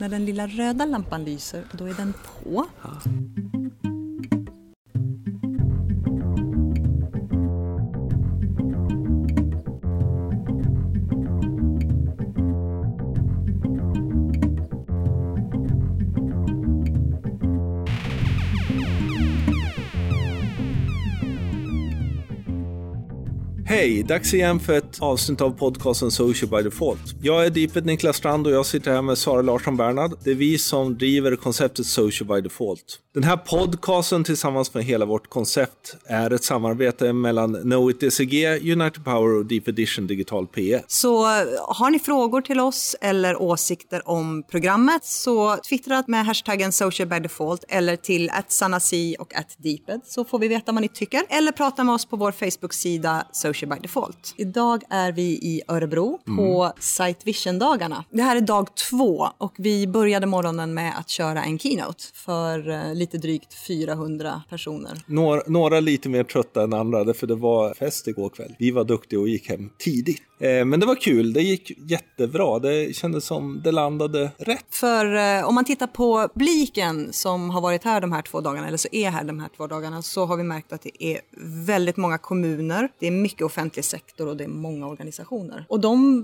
När den lilla röda lampan lyser, då är den på. Hej! Dags igen för ett avsnitt av podcasten Social by Default. Jag är Deepet Niklas Strand och jag sitter här med Sara Larsson Bernhard. Det är vi som driver konceptet Social by Default. Den här podcasten tillsammans med hela vårt koncept är ett samarbete mellan Knowit DCG, United Power och Deep Edition Digital PE. Så har ni frågor till oss eller åsikter om programmet så twittra med hashtaggen social by default eller till @sanasi och @deeped så får vi veta vad ni tycker. Eller prata med oss på vår Facebook-sida Social by default. Idag är vi i Örebro på Sight Vision-dagarna. Det här är dag två och vi började morgonen med att köra en keynote för eh, lite drygt 400 personer. Några, några lite mer trötta än andra, för det var fest igår kväll. Vi var duktiga och gick hem tidigt. Eh, men det var kul, det gick jättebra. Det kändes som det landade rätt. För eh, om man tittar på bliken som har varit här de här två dagarna, eller så är här de här två dagarna, så har vi märkt att det är väldigt många kommuner, det är mycket offentlig sektor och det är många organisationer. Och de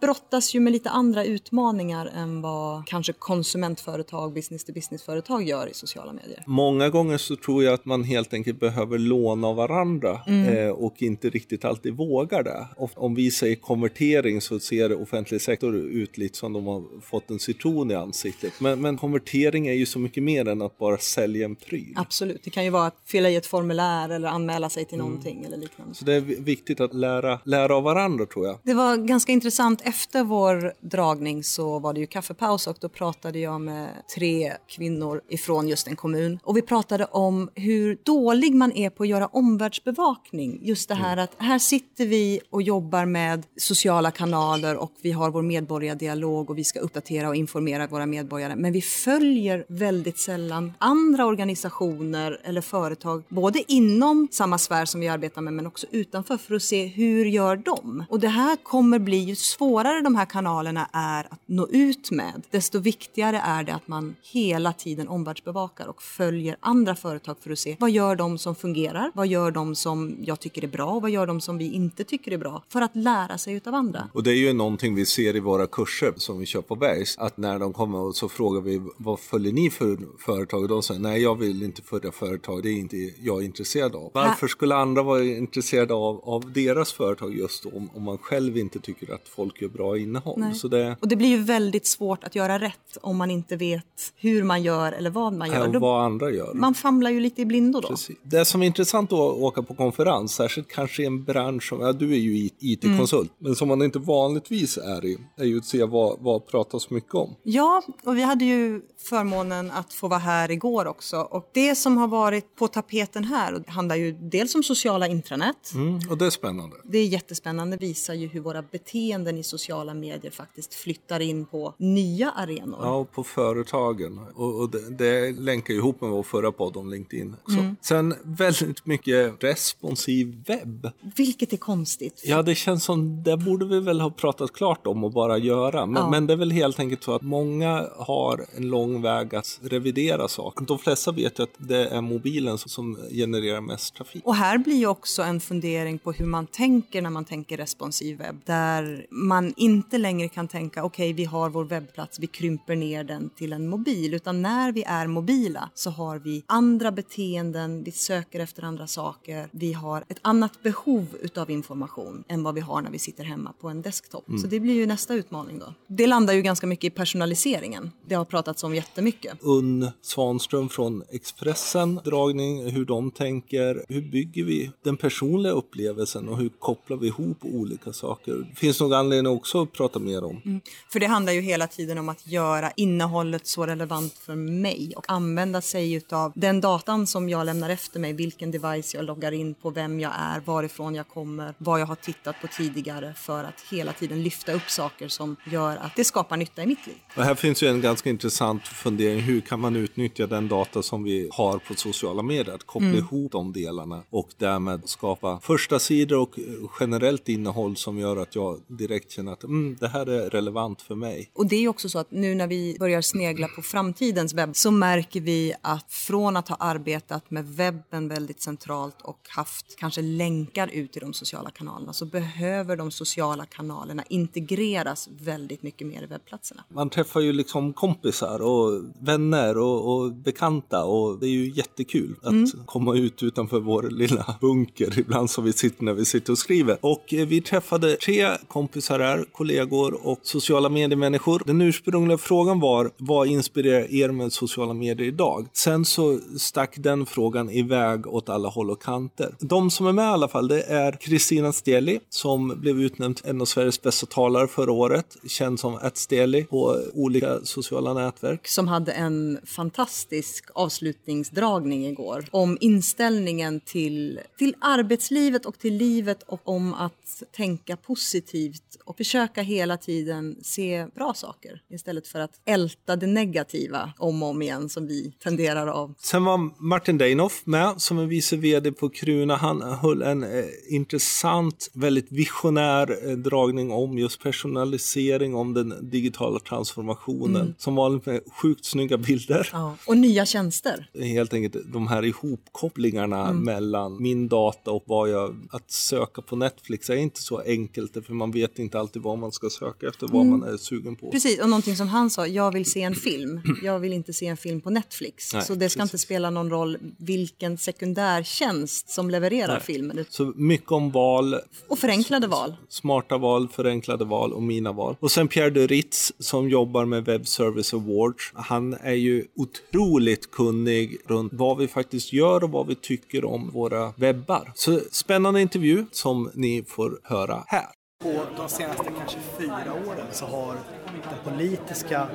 brottas ju med lite andra utmaningar än vad kanske konsumentföretag, business to business-företag gör i sociala medier. Många gånger så tror jag att man helt enkelt behöver låna av varandra eh, och inte riktigt alltid vågar det. Och om vi säger konvertering så ser offentlig sektor ut lite som de har fått en citron i ansiktet. Men, men konvertering är ju så mycket mer än att bara sälja en pryl. Absolut, det kan ju vara att fylla i ett formulär eller anmäla sig till någonting eller liknande. Så det är vi- viktigt att lära, lära av varandra tror jag. Det var ganska intressant. Efter vår dragning så var det ju kaffepaus och då pratade jag med tre kvinnor ifrån just en kommun. Och vi pratade om hur dålig man är på att göra omvärldsbevakning. Just det här att här sitter vi och jobbar med sociala kanaler och vi har vår medborgardialog och vi ska uppdatera och informera våra medborgare. Men vi följer väldigt sällan andra organisationer eller företag, både inom samma sfär som vi arbetar med men också utanför för att se hur gör de? Och det här kommer bli, ju svårare de här kanalerna är att nå ut med, desto viktigare är det att man hela tiden omvärldsbevakar och följer andra företag för att se vad gör de som fungerar? Vad gör de som jag tycker är bra? Vad gör de som vi inte tycker är bra? För att lära sig utav andra. Och det är ju någonting vi ser i våra kurser som vi kör på Bergs. Att när de kommer och så frågar vi vad följer ni för företag? Och de säger nej jag vill inte följa företag, det är inte jag intresserad av. Varför skulle andra vara intresserade av, av deras företag just om, om man själv inte tycker att folk gör bra innehåll? Nej. Så det Och det blir ju väldigt svårt att göra rätt om man inte vet hur man gör eller vad man gör. är Då- vad andra gör. Man famlar ju lite i blindo då. Precis. Det som är intressant att åka på konferens, särskilt kanske i en bransch som, ja du är ju IT-konsult, Mm. Men som man inte vanligtvis är i, är ju att se vad, vad pratas mycket om. Ja, och vi hade ju förmånen att få vara här igår också. Och det som har varit på tapeten här handlar ju dels om sociala intranät. Mm, och det är spännande. Det är jättespännande, visar ju hur våra beteenden i sociala medier faktiskt flyttar in på nya arenor. Ja, och på företagen. Och, och det, det länkar ju ihop med vår förra podd om LinkedIn också. Mm. Sen väldigt mycket responsiv webb. Vilket är konstigt. Ja, det känns som det borde vi väl ha pratat klart om och bara göra. Men, Ja. men det är väl helt enkelt så att många har en lång väg att revidera saker. De flesta vet ju att det är mobilen som, genererar mest trafik. Och här blir ju också en fundering på hur man tänker när man tänker responsiv webb. Där man inte längre kan tänka, okej vi har vår webbplats, vi krymper ner den till en mobil. Utan när vi är mobila så har vi andra beteenden, vi söker efter andra saker. Vi har ett annat behov utav information än vad vi har när vi sitter hemma på en desktop. Så det blir ju nästa utmaning då. Det landar ju ganska mycket i personaliseringen. Det har pratats om jättemycket. Unn Svanström från Expressen, dragning, hur de tänker. Hur bygger vi den personliga upplevelsen och hur kopplar vi ihop olika saker? Det finns nog anledning också att prata mer om. För det handlar ju hela tiden om att göra innehållet så relevant för mig och använda sig utav den datan som jag lämnar efter mig, vilken device jag loggar in på, vem jag är, varifrån jag kommer, vad jag har tittat på tidigare piggare för att hela tiden lyfta upp saker som gör att det skapar nytta i mitt liv. Och här finns ju en ganska intressant fundering. Hur kan man utnyttja den data som vi har på sociala medier? Att koppla mm. ihop de delarna och därmed skapa första sidor och generellt innehåll som gör att jag direkt känner att mm, det här är relevant för mig. Och det är också så att nu när vi börjar snegla på framtidens webb så märker vi att från att ha arbetat med webben väldigt centralt och haft kanske länkar ut i de sociala kanalerna så behöver de sociala kanalerna integreras väldigt mycket mer i webbplatserna. Man träffar ju liksom kompisar och vänner och, och bekanta och det är ju jättekul att mm. komma ut utanför vår lilla bunker ibland som vi sitter när vi sitter och skriver. Och eh, vi träffade tre kompisar här, kollegor och sociala mediemänniskor. Den ursprungliga frågan var vad inspirerar er med sociala medier idag? Sen så stack den frågan iväg åt alla håll och kanter. De som är med i alla fall, det är Kristina Steli som blev utnämnd en av Sveriges bästa talare förra året, känd som Steli på olika sociala nätverk. Som hade en fantastisk avslutningsdragning igår om inställningen till, till arbetslivet och till livet och om att tänka positivt och försöka hela tiden se bra saker istället för att älta det negativa om och om igen som vi tenderar av. Sen var Martin Deinoff med som är vice vd på Kruna. Han höll en eh, intressant, väldigt visionär eh, dragning om just personalisering, om den digitala transformationen. Mm. Som vanligt med sjukt snygga bilder. Ja. Och nya tjänster. Helt enkelt de här ihopkopplingarna mm. mellan min data och vad jag... Att söka på Netflix är inte så enkelt för man vet inte alltid vad man ska söka efter, vad mm. man är sugen på. Precis, och någonting som han sa, jag vill se en film. Jag vill inte se en film på Netflix. Nej, så det ska precis. inte spela någon roll vilken sekundärtjänst som levererar Nej. filmen. Så mycket om val. Och förenklade val. Smarta val, förenklade val och mina val. Och sen Pierre de Ritz som jobbar med Web Service Awards. Han är ju otroligt kunnig runt vad vi faktiskt gör och vad vi tycker om våra webbar. Så spännande intervju som ni får höra här. På de senaste kanske fyra åren så har den politiska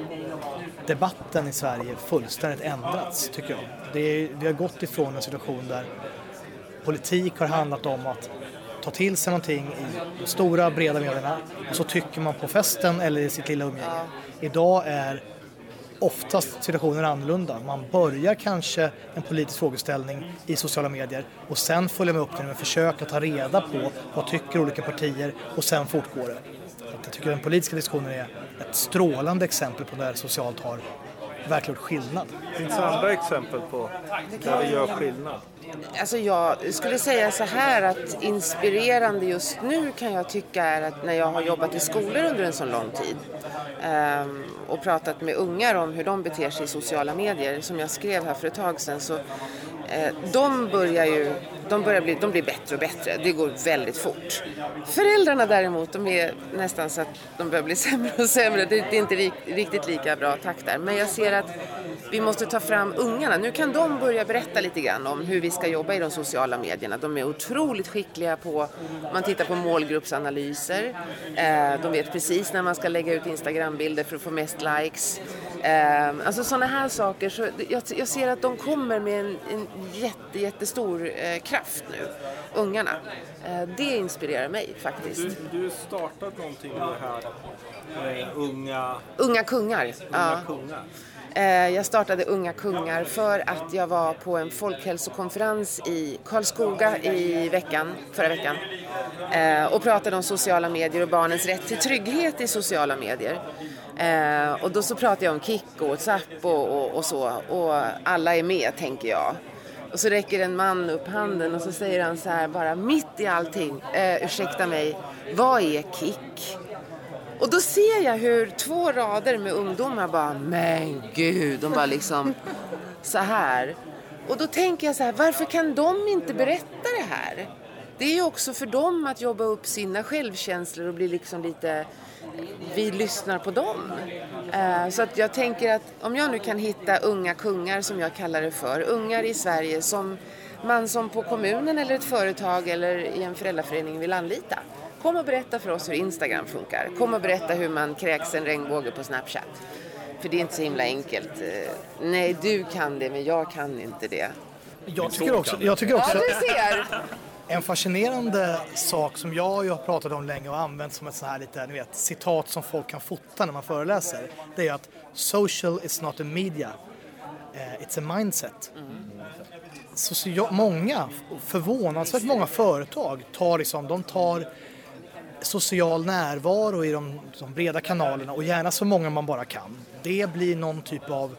debatten i Sverige fullständigt ändrats, tycker jag. Är, vi har gått ifrån en situation där politik har handlat om att ta till sig någonting i de stora breda medierna och så tycker man på festen eller i sitt lilla umgänge. Idag är oftast situationen annorlunda. Man börjar kanske en politisk frågeställning i sociala medier och sen följer man upp den med att försöka ta reda på vad tycker olika partier och sen fortgår det. Jag tycker den politiska diskussionen är ett strålande exempel på när socialt har verkligen gjort skillnad. Finns det andra exempel på där det gör skillnad? Alltså jag skulle säga så här att inspirerande just nu kan jag tycka är att när jag har jobbat i skolor under en så lång tid um, och pratat med ungar om hur de beter sig i sociala medier som jag skrev här för ett tag sedan så Eh, de börjar ju de, börjar bli, de blir bättre och bättre. Det går väldigt fort. Föräldrarna däremot, de är nästan så att de börjar bli sämre och sämre. Det, det är inte riktigt lika bra takt där. Men jag ser att vi måste ta fram ungarna. Nu kan de börja berätta lite grann om hur vi ska jobba i de sociala medierna. De är otroligt skickliga på, man tittar på målgruppsanalyser. Eh, de vet precis när man ska lägga ut Instagrambilder för att få mest likes. Eh, alltså sådana här saker. Så jag, jag ser att de kommer med en, en jätte, jättestor eh, kraft nu, ungarna. Eh, det inspirerar mig faktiskt. Du, du startat någonting med det här med unga... Unga kungar. Unga ja. kungar. Eh, jag startade Unga Kungar för att jag var på en folkhälsokonferens i Karlskoga i veckan, förra veckan eh, och pratade om sociala medier och barnens rätt till trygghet i sociala medier. Eh, och då så pratar jag om Kik och WhatsApp och, och, och så och alla är med tänker jag. Och så räcker en man upp handen och så säger han så här bara mitt i allting. Eh, ursäkta mig, vad är kick? Och då ser jag hur två rader med ungdomar bara, men gud, de bara liksom så här. Och då tänker jag så här, varför kan de inte berätta det här? Det är ju också för dem att jobba upp sina självkänslor och bli liksom lite vi lyssnar på dem. Eh, så att jag tänker att om jag nu kan hitta unga kungar som jag kallar det för, ungar i Sverige som man som på kommunen eller ett företag eller i en föräldraförening vill anlita. Kom och berätta för oss hur Instagram funkar. Kom och berätta hur man kräks en regnbåge på Snapchat. För det är inte så himla enkelt. Eh, nej, du kan det, men jag kan inte det. Jag tycker också... Jag tycker också ja, du ser! En fascinerande sak som jag har pratat om länge och använt som ett sånt här lite, ni vet, citat som folk kan fota när man föreläser. Det är att social is not a media, eh, it's a mindset. Så många, förvånansvärt många företag tar liksom, de tar social närvaro i de, de breda kanalerna och gärna så många man bara kan. Det blir någon typ av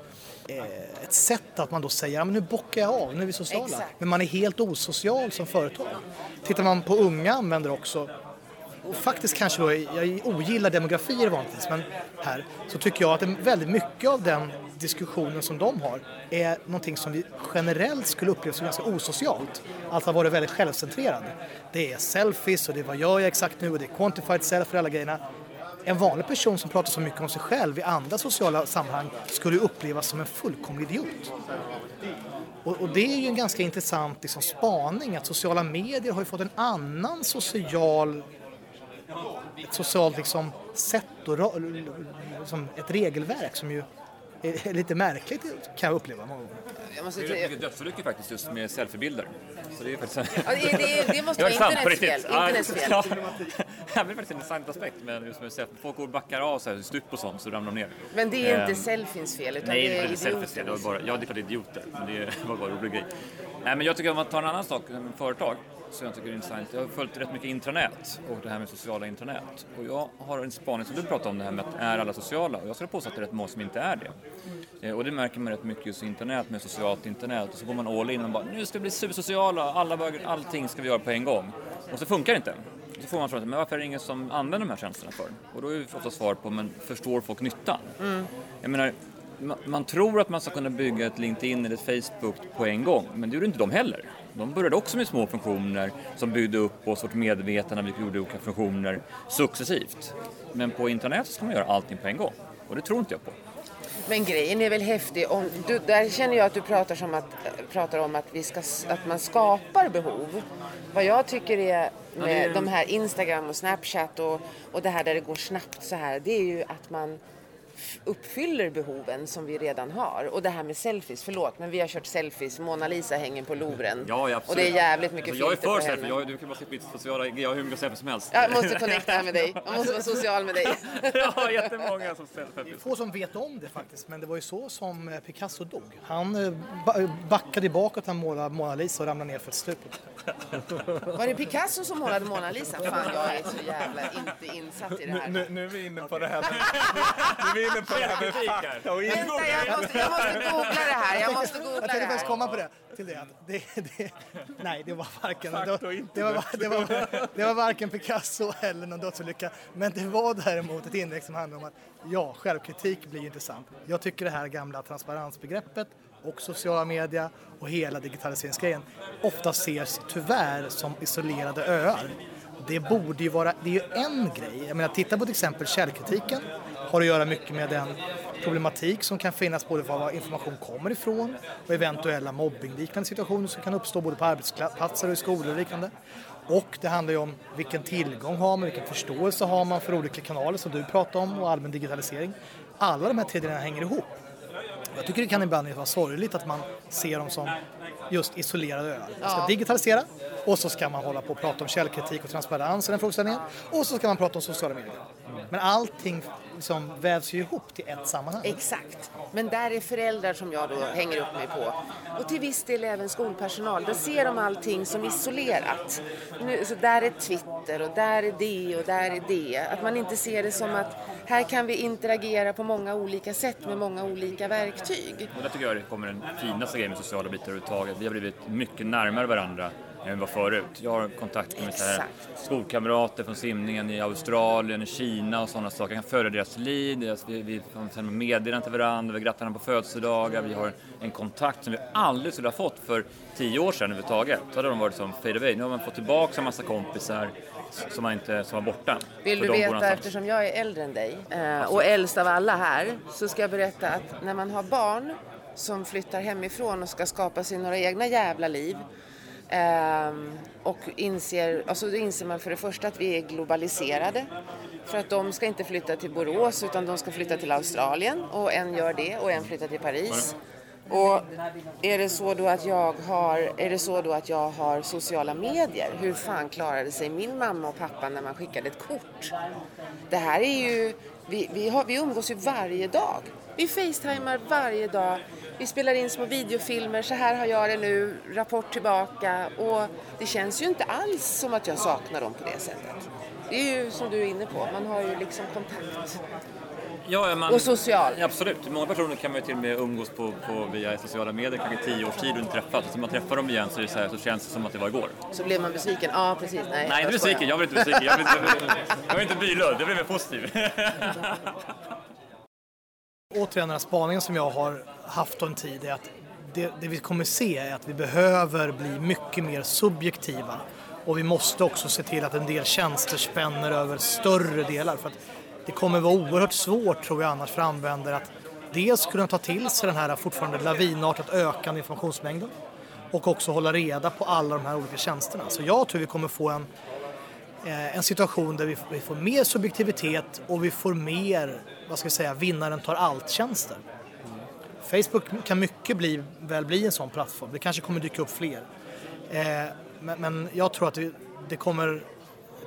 ett sätt att man då säger, men nu bockar jag av, nu är vi sociala. Exakt. Men man är helt osocial som företag. Tittar man på unga användare också, och faktiskt kanske då, jag ogillar demografier vanligtvis, men här så tycker jag att väldigt mycket av den diskussionen som de har är någonting som vi generellt skulle uppleva som ganska osocialt. Alltså vara väldigt självcentrerad. Det är selfies och det är vad gör jag exakt nu och det är quantified self och alla grejerna. En vanlig person som pratar så mycket om sig själv i andra sociala sammanhang skulle upplevas som en fullkomlig idiot. Och, och, det är ju en ganska intressant liksom, spaning att sociala medier har ju fått en annan social ett socialt liksom, sätt och liksom, ett regelverk som ju är lite märkligt kan jag uppleva många gånger. Jag måste det är dödsolyckor faktiskt just med selfiebilder. Så det, är faktiskt... ja, det, det, det måste vara internets fel. Internets fel. Ja, det är faktiskt en intressant aspekt med just med selfie. Folk går och backar av så här, stup och sånt så ramlar de ner. Men det är inte um, selfies fel utan nej, det är idioter. fel. Det var bara, ja, det är klart idioter. Men det var bara en rolig grej. Nej, men jag tycker om man tar en annan sak, företag som jag tycker är intressant. Jag har följt rätt mycket intranät och det här med sociala intranät. Och jag har en spaning som du pratade om, det här med att är alla sociala? Och jag skulle påstå att det är rätt många som inte är det. Eh, och det märker man rätt mycket just internet med socialt internet. Och så går man all in och bara nu ska vi bli supersociala, alla böger, allting ska vi göra på en gång. Och så funkar det inte. Så får man frågan, men varför är det ingen som använder de här tjänsterna för? Och då är ju ofta svar på, men förstår folk nyttan? Mm. Jag menar, man tror att man ska kunna bygga ett LinkedIn eller ett Facebook på en gång, men det gjorde inte de heller. De började också med små funktioner som byggde upp oss, vårt medvetande, vi gjorde olika funktioner successivt. Men på internet ska man göra allting på en gång och det tror inte jag på. Men grejen är väl häftig. Om du, där känner jag att du pratar, som att, pratar om att, vi ska, att man skapar behov. Vad jag tycker är med ja, är... de här Instagram och Snapchat och, och det här där det går snabbt så här. Det är ju att man uppfyller behoven som vi redan har. Och det här med selfies, förlåt, men vi har kört selfies. Mona Lisa hänger på Louvren. Ja, ja, och det är jävligt mycket alltså, filter på henne. Jag är för selfie, du kan bara mitt sociala, jag har hur mycket selfies som helst. Jag måste connecta med dig, jag måste vara social med dig. ja, jättemånga som selfies. Få som vet om det faktiskt, men det var ju så som eh, Picasso dog. Han eh, backade bakåt när han målade Mona Lisa och ramlade ner för ett stup. Var det Picasso som målade Mona Lisa? Fan, jag är så jävla inte insatt i det här. Nu, nu är vi inne på det här med, nu är vi inne på det här med fakta och Vänta, jag måste, jag måste googla det här. Jag måste googla jag tänkte komma på det. Till det, det, det, nej, det var varken, det var, det, var, det, var, det var varken Picasso eller någon dödsolycka. Men det var däremot ett inlägg som handlade om att ja, självkritik blir intressant. Jag tycker det här gamla transparensbegreppet och sociala media och hela digitaliseringsgrejen ofta ses tyvärr som isolerade öar. Det borde ju vara, det är ju en grej. Jag menar, titta på till exempel källkritiken har att göra mycket med den problematik som kan finnas både för var information kommer ifrån och eventuella mobbingliknande situationer som kan uppstå både på arbetsplatser och i skolor och liknande. Och det handlar ju om vilken tillgång har man, vilken förståelse har man för olika kanaler som du pratar om och allmän digitalisering. Alla de här tre delarna hänger ihop. Jag tycker det kan ibland vara sorgligt att man ser dem som just isolerade öar. Man ska digitalisera och så ska man hålla på och prata om källkritik och transparens i den frågeställningen och så ska man prata om sociala medier. Men allting liksom vävs ju ihop till ett sammanhang. Exakt. Men där är föräldrar som jag då hänger upp mig på. Och till viss del även skolpersonal. Där ser de allting som isolerat. Nu, så där är Twitter och där är det och där är det. Att man inte ser det som att här kan vi interagera på många olika sätt med många olika verktyg. Och där tycker jag det kommer den finaste grejen med sociala bitar överhuvudtaget. Vi har blivit mycket närmare varandra än var förut. Jag har kontakt med här skolkamrater från simningen i Australien, Kina och sådana saker. Jag kan följa deras liv, deras, vi, vi sänder meddelanden till varandra, vi grattar varandra på födelsedagar, vi har en kontakt som vi aldrig skulle ha fått för tio år sedan överhuvudtaget. Då hade de varit som fade away. Nu har man fått tillbaka en massa kompisar som, man inte, som var borta. Vill du veta, eftersom jag är äldre än dig eh, och äldst av alla här, så ska jag berätta att när man har barn som flyttar hemifrån och ska skapa sig några egna jävla liv Ehm, och inser, alltså då inser man för det första att vi är globaliserade. För att de ska inte flytta till Borås utan de ska flytta till Australien och en gör det och en flyttar till Paris. Och är det så då att jag har, är det så då att jag har sociala medier? Hur fan klarade sig min mamma och pappa när man skickade ett kort? Det här är ju, vi, vi, har, vi umgås ju varje dag. Vi facetimar varje dag. Vi spelar in små videofilmer, så här har jag det nu, rapport tillbaka. Och det känns ju inte alls som att jag saknar dem på det sättet. Det är ju som du är inne på, man har ju liksom kontakt. Ja, man, Och social. Ja, absolut. Många personer kan man ju till och med umgås på, på via sociala medier, kanske tio års tid och inte träffat. Så när man träffar dem igen så, är det så, här, så känns det som att det var igår. Så blev man besviken. Ja, precis. Nej, Nej, inte besviken. Jag blir inte besviken. Jag blir inte, jag inte bylöd. Jag blir mer positiv. Återigen den här spaningen som jag har haft en tid är att det, det vi kommer se är att vi behöver bli mycket mer subjektiva och vi måste också se till att en del tjänster spänner över större delar för att det kommer vara oerhört svårt tror jag annars för användare att dels kunna ta till sig den här fortfarande lavinartat ökande informationsmängden och också hålla reda på alla de här olika tjänsterna. Så jag tror vi kommer få en eh, en situation där vi, vi får mer subjektivitet och vi får mer, vad ska jag säga, vinnaren tar allt-tjänster. Facebook kan mycket bli, väl bli en sån plattform, det kanske kommer dyka upp fler. Eh, men, men jag tror att det, det, kommer,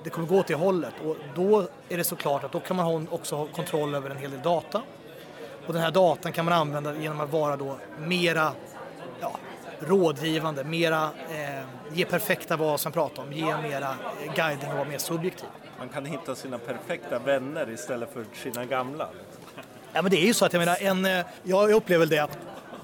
det kommer gå åt det hållet och då är det såklart att då kan man också ha kontroll över en hel del data. Och den här datan kan man använda genom att vara då mera ja, rådgivande, mera eh, ge perfekta vad som pratar om, ge mera eh, guidning och vara mer subjektiv. Man kan hitta sina perfekta vänner istället för sina gamla. Ja men det är ju så att jag menar, en, eh, jag upplever det att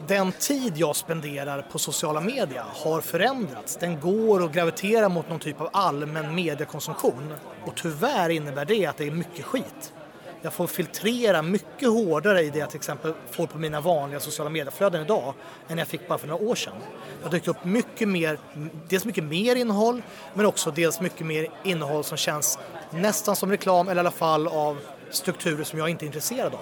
den tid jag spenderar på sociala medier har förändrats. Den går att gravitera mot någon typ av allmän mediekonsumtion. Och tyvärr innebär det att det är mycket skit. Jag får filtrera mycket hårdare i det jag till exempel får på mina vanliga sociala medieflöden idag än jag fick bara för några år sedan. Det har dykt upp mycket mer, dels mycket mer innehåll men också dels mycket mer innehåll som känns nästan som reklam eller i alla fall av strukturer som jag inte är intresserad av.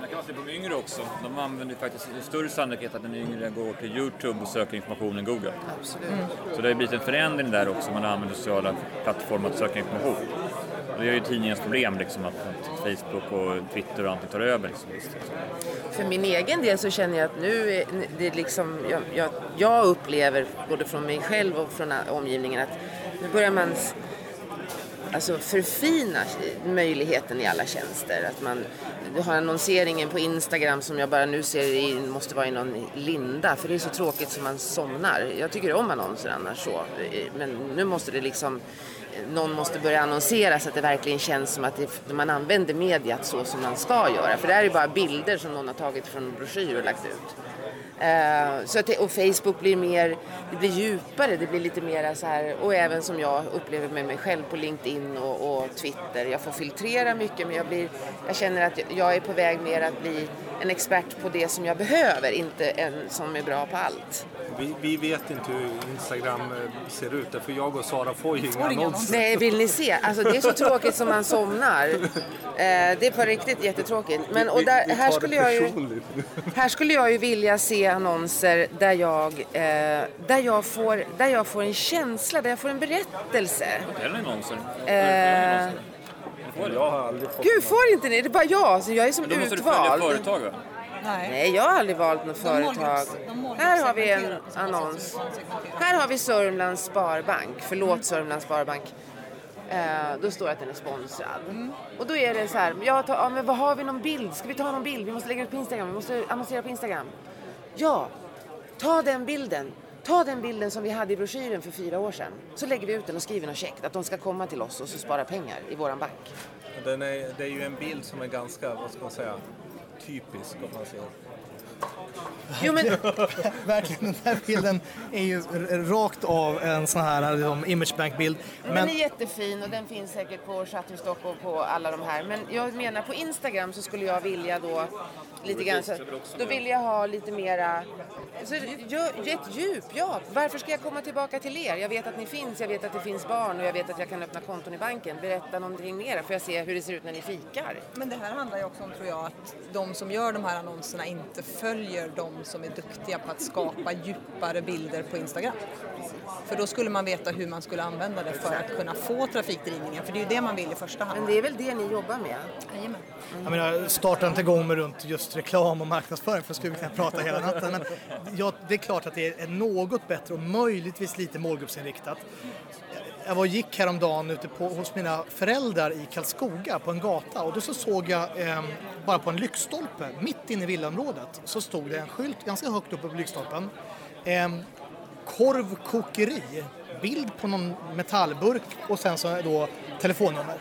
Man kan se på de yngre också. De använder faktiskt en större sannolikhet att den yngre går till Youtube och söker information än Google. Absolut. Så det har blivit en förändring där också. Man använder sociala plattformar att söka information. Och det är ju tidningens problem liksom att, att Facebook och Twitter och allt tar över. Liksom, visst. För min egen del så känner jag att nu är det liksom, jag, jag, jag upplever både från mig själv och från omgivningen att nu börjar man alltså förfina möjligheten i alla tjänster. Att man du har annonseringen på Instagram som jag bara nu ser i, måste vara i någon linda för det är så tråkigt som man somnar. Jag tycker om annonser annars så. Men nu måste det liksom någon måste börja annonsera så att det verkligen känns som att det, man använder mediet så som man ska göra. För det här är bara bilder som någon har tagit från en broschyr och lagt ut. Eh, så att det, och Facebook blir mer, det blir djupare, det blir lite mer så här, och även som jag upplever med mig själv på LinkedIn och, och Twitter. Jag får filtrera mycket men jag, blir, jag känner att jag är på väg mer att bli en expert på det som jag behöver, inte en som är bra på allt. Vi, vi vet inte hur Instagram eh, ser ut, för jag och Sara får ju inga annonser. Nej, vill ni se? Alltså det är så tråkigt som man somnar. Eh, det är på riktigt jättetråkigt. Men, och där, här, skulle det jag ju, här skulle jag ju vilja se annonser där jag, eh, där, jag får, där jag får en känsla, där jag får en berättelse. Annonser. Eh, Jag har aldrig fått Gud, får inte ni? Det är bara jag, så jag är som Då måste du följa utvald. företag va? Nej. Nej, jag har aldrig valt något företag. Här har vi en annons. Här har vi Sörmlands Sparbank. Förlåt Sörmlands Sparbank. Eh, då står det att den är sponsrad. Och då är det så här, ja, ta, ja, men vad har vi någon bild? Ska vi ta någon bild? Vi måste lägga ut på Instagram, vi måste annonsera på Instagram. Ja, ta den bilden. Ta den bilden som vi hade i broschyren för fyra år sedan. Så lägger vi ut den och skriver något käckt. Att de ska komma till oss och så spara pengar i våran bank. Den är, det är ju en bild som är ganska, vad ska man säga, typisk om man säger. Jo, men Verkligen, den här bilden är ju rakt av en sån här liksom, imagebank-bild. Den Men är jättefin och den finns säkert på Shutterstock och på alla de här. Men jag menar på Instagram så skulle jag vilja då lite grann så, då vill jag ha lite mera, så, ett djup, ja. Varför ska jag komma tillbaka till er? Jag vet att ni finns, jag vet att det finns barn och jag vet att jag kan öppna konton i banken. Berätta någonting mer, får jag se hur det ser ut när ni fikar? Men det här handlar ju också om, tror jag, att de som gör de här annonserna inte följer de som är duktiga på att skapa djupare bilder på Instagram. För då skulle man veta hur man skulle använda det för att kunna få trafikdrivningen, för det är ju det man vill i första hand. Men det är väl det ni jobbar med? Jajamän. jag menar, starta inte igång med runt just just reklam och marknadsföring för då skulle vi kunna prata hela natten. Men ja, det är klart att det är något bättre och möjligtvis lite målgruppsinriktat. Jag var och gick häromdagen ute på, hos mina föräldrar i Karlskoga på en gata och då så såg jag eh, bara på en lyktstolpe mitt inne i villaområdet så stod det en skylt ganska högt uppe på lyktstolpen. Eh, korvkokeri, bild på någon metallburk och sen så då telefonnummer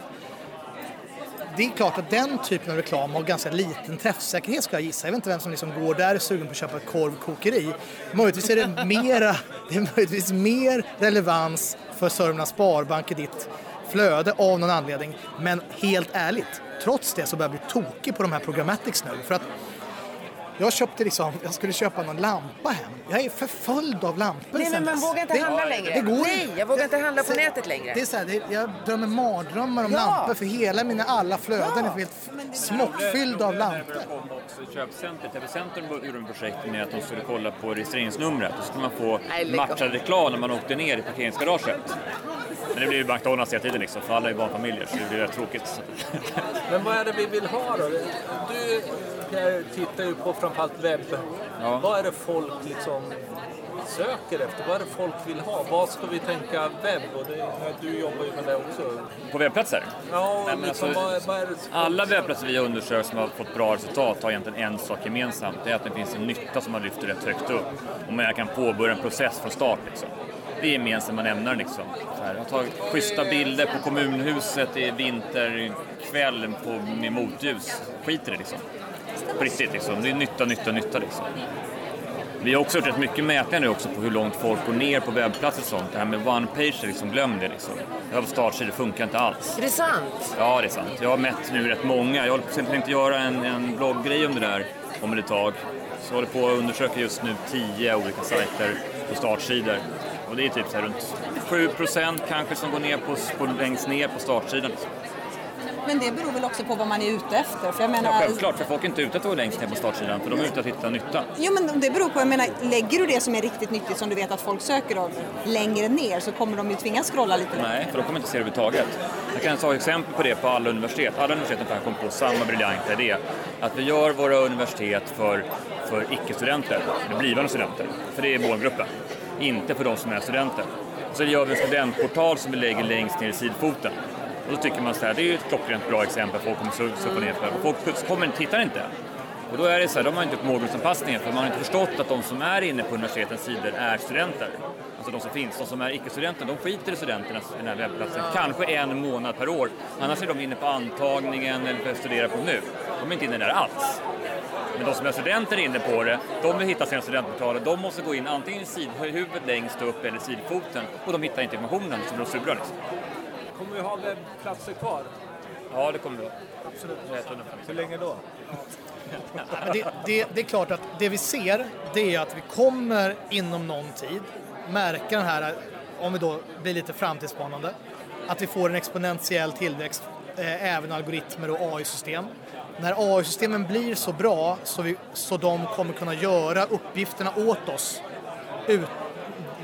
det är klart att den typen av reklam har ganska liten träffsäkerhet ska jag gissa. Jag vet inte vem som liksom går där och är sugen på att köpa ett korvkokeri. Möjligtvis är det, mera, det är möjligtvis mer relevans för Sörmlands Sparbank i ditt flöde av någon anledning. Men helt ärligt, trots det så börjar jag bli tokig på de här programmatics nu. För att jag köpte liksom, jag skulle köpa någon lampa hem. Jag är förföljd av lampor Nej, men man vågar inte det, handla längre. Det går Nej, jag vågar inte handla på det, nätet längre. Det är så här, det, jag drömmer mardrömmar om Ja. lampor för hela mina alla flöden Ja. är helt smockfyllda av lampor. också i köpcentret. TV-centrum gjorde en projekt med att de skulle kolla på registreringsnumret. Då skulle man få matchad reklam när man åkte ner i parkeringsgaraget. Men det blir ju McDonalds hela tiden liksom, för alla är barnfamiljer så det blir rätt tråkigt. Men vad är det vi vill ha då? Du Pierre, tittar ju på framförallt webb. Ja. Vad är det folk liksom söker efter? Vad är det folk vill ha? Vad ska vi tänka webb? Och det, du jobbar ju med det också. På webbplatser? Ja, Nej, men liksom, alltså, vad, vad är det Alla webbplatser vi har undersökt som har fått bra resultat har egentligen en sak gemensamt. Det är att det finns en nytta som man lyfter rätt högt upp. Och man kan påbörja en process från start. Liksom. Det är gemensamma nämnare. Liksom. Så här, jag tar schyssta bilder på kommunhuset i vinterkväll på, med motljus. Skit i det liksom. På riktigt liksom. Det är nytta, nytta, nytta liksom. Vi har också gjort rätt mycket mätningar nu också på hur långt folk går ner på webbplatser och sånt. Det här med one page, liksom, glöm det liksom. Det här på startsidor funkar inte alls. Är det sant? Ja, det är sant. Jag har mätt nu rätt många. Jag håller på- tänkte göra en, en blogggrej om det där om ett tag. Så jag håller på att undersöka just nu tio olika sajter på startsidor. Och det är typ så runt 7% kanske som går ner på, på, längst ner på startsidan. Liksom. Men det beror väl också på vad man är ute efter. För jag menar, Ja, självklart, för folk är inte ute efter att gå längst ner på startsidan, för de är ute att hitta nytta. Jo men det beror på, jag menar lägger du det som är riktigt nyttigt som du vet att folk söker av längre ner så kommer de ju tvingas scrolla lite längre. Nej, för de kommer inte se det överhuvudtaget. Jag kan ta exempel på det på alla universitet. Alla universitet kommit på samma briljanta idé. Att vi gör våra universitet för, för icke-studenter, blivande studenter. För det är målgruppen. Inte för de som är studenter. Så gör vi en studentportal som vi lägger längst ner i sidfoten. Och då tycker man så här, det är ju ett klockrent bra exempel, folk kommer surfa surfa ner för. Folk kommer, tittar inte. Och då är det så här, de har inte gjort målgruppsanpassningen för man har inte förstått att de som är inne på universitetens sidor är studenter. Alltså de som finns, de som är icke-studenter, de skiter i studenternas den här webbplatsen. Kanske en månad per år. Annars är de inne på antagningen eller att studera på nu. De är inte inne där alls. Men de som är studenter inne på det, de vill hitta sina studentportaler. De måste gå in antingen i sidhuvudet längst upp eller sidfoten och de hittar inte informationen så blir de sura. Liksom. Kommer vi ha webbplatser kvar? Ja, det kommer det Absolut. Absolut. Hur länge då? Det, det, det är klart att det vi ser det är att vi kommer inom någon tid märka den här, om vi då blir lite framtidsspanande, att vi får en exponentiell tillväxt, eh, även algoritmer och AI-system. När AI-systemen blir så bra så, vi, så de kommer kunna göra uppgifterna åt oss ut,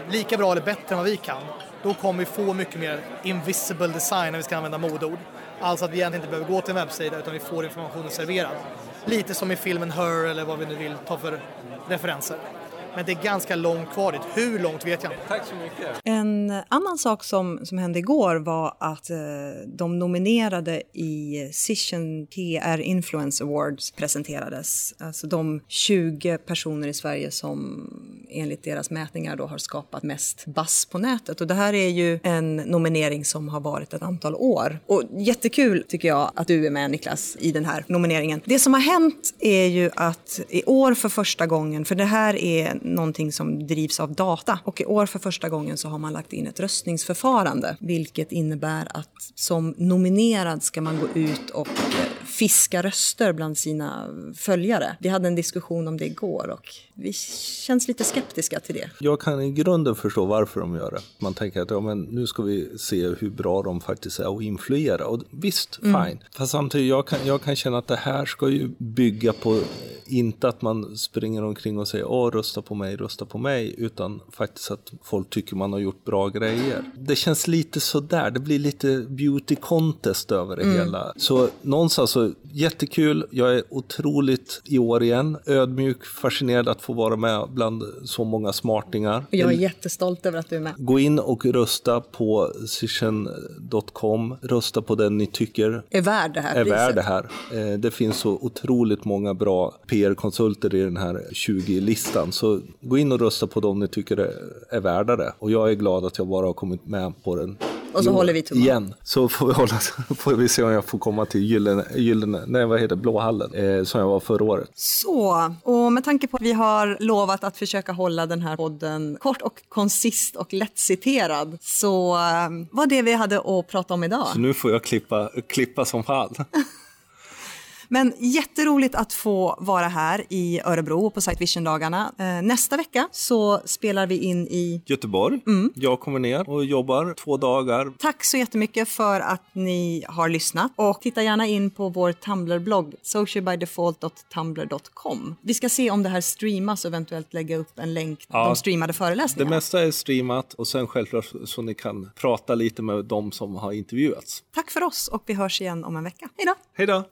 lika bra eller bättre än vad vi kan, då kommer vi få mycket mer invisible design, när vi ska använda modeord. Alltså att vi egentligen inte behöver gå till en webbsida utan vi får informationen serverad. Lite som i filmen Her eller vad vi nu vill ta för referenser. Men det är ganska långt kvar dit. Hur långt vet jag inte. Tack så mycket. En annan sak som, som hände igår var att eh, de nominerade i Cision PR Influence Awards presenterades. Alltså de 20 personer i Sverige som enligt deras mätningar då har skapat mest buzz på nätet. Och det här är ju en nominering som har varit ett antal år. Och jättekul tycker jag att du är med Niklas i den här nomineringen. Det som har hänt är ju att i år för första gången, för det här är någonting som drivs av data. Och i år för första gången så har man lagt in ett röstningsförfarande. Vilket innebär att som nominerad ska man gå ut och fiska röster bland sina följare. Vi hade en diskussion om det igår och vi känns lite skeptiska till det. Jag kan i grunden förstå varför de gör det. Man tänker att ja, men nu ska vi se hur bra de faktiskt är att influera. Och visst, fine. Fast samtidigt, jag kan, jag kan känna att det här ska ju bygga på, inte att man springer omkring och säger åh, rösta på mig, rösta på mig, utan faktiskt att folk tycker man har gjort bra grejer. Det känns lite sådär, det blir lite beauty contest över det hela. Så någonstans Så jättekul. Jag är otroligt i år igen. Ödmjuk, fascinerad att få vara med bland så många smartingar. Jag är jättestolt över att du är med. Gå in och rösta på session.com. Rösta på den ni tycker Är värd det här är priset. värd det här. Eh, Det finns så otroligt många bra PR-konsulter i den här 20-listan. Så gå in och rösta på dem ni tycker är- är värda det. Och jag är glad att jag bara har kommit med på den. Och så år. håller vi tummarna. Igen. Så får vi, hålla, får vi se om jag får komma till Gyllene, gyllene nej vad heter Blåhallen, eh, som jag var förra året. Så, och med tanke på att vi har lovat att försöka hålla den här podden kort och konsist och lättciterad så eh, var det vi hade att prata om idag. Så nu får jag klippa, klippa som fan. Men jätteroligt att få vara här i Örebro på Sight Vision-dagarna. Eh, nästa vecka så spelar vi in i Göteborg. Jag kommer ner och jobbar två dagar. Tack så jättemycket för att ni har lyssnat och titta gärna in på vår Tumblr-blogg socialbydefault.tumblr.com. Vi ska se om det här streamas och eventuellt lägga upp en länk Ja, de streamade Det föreläsningarna. mesta är streamat och sen självklart så ni kan prata lite med de som har intervjuats. Tack för oss och vi hörs igen om en vecka. Hej då! Hej då!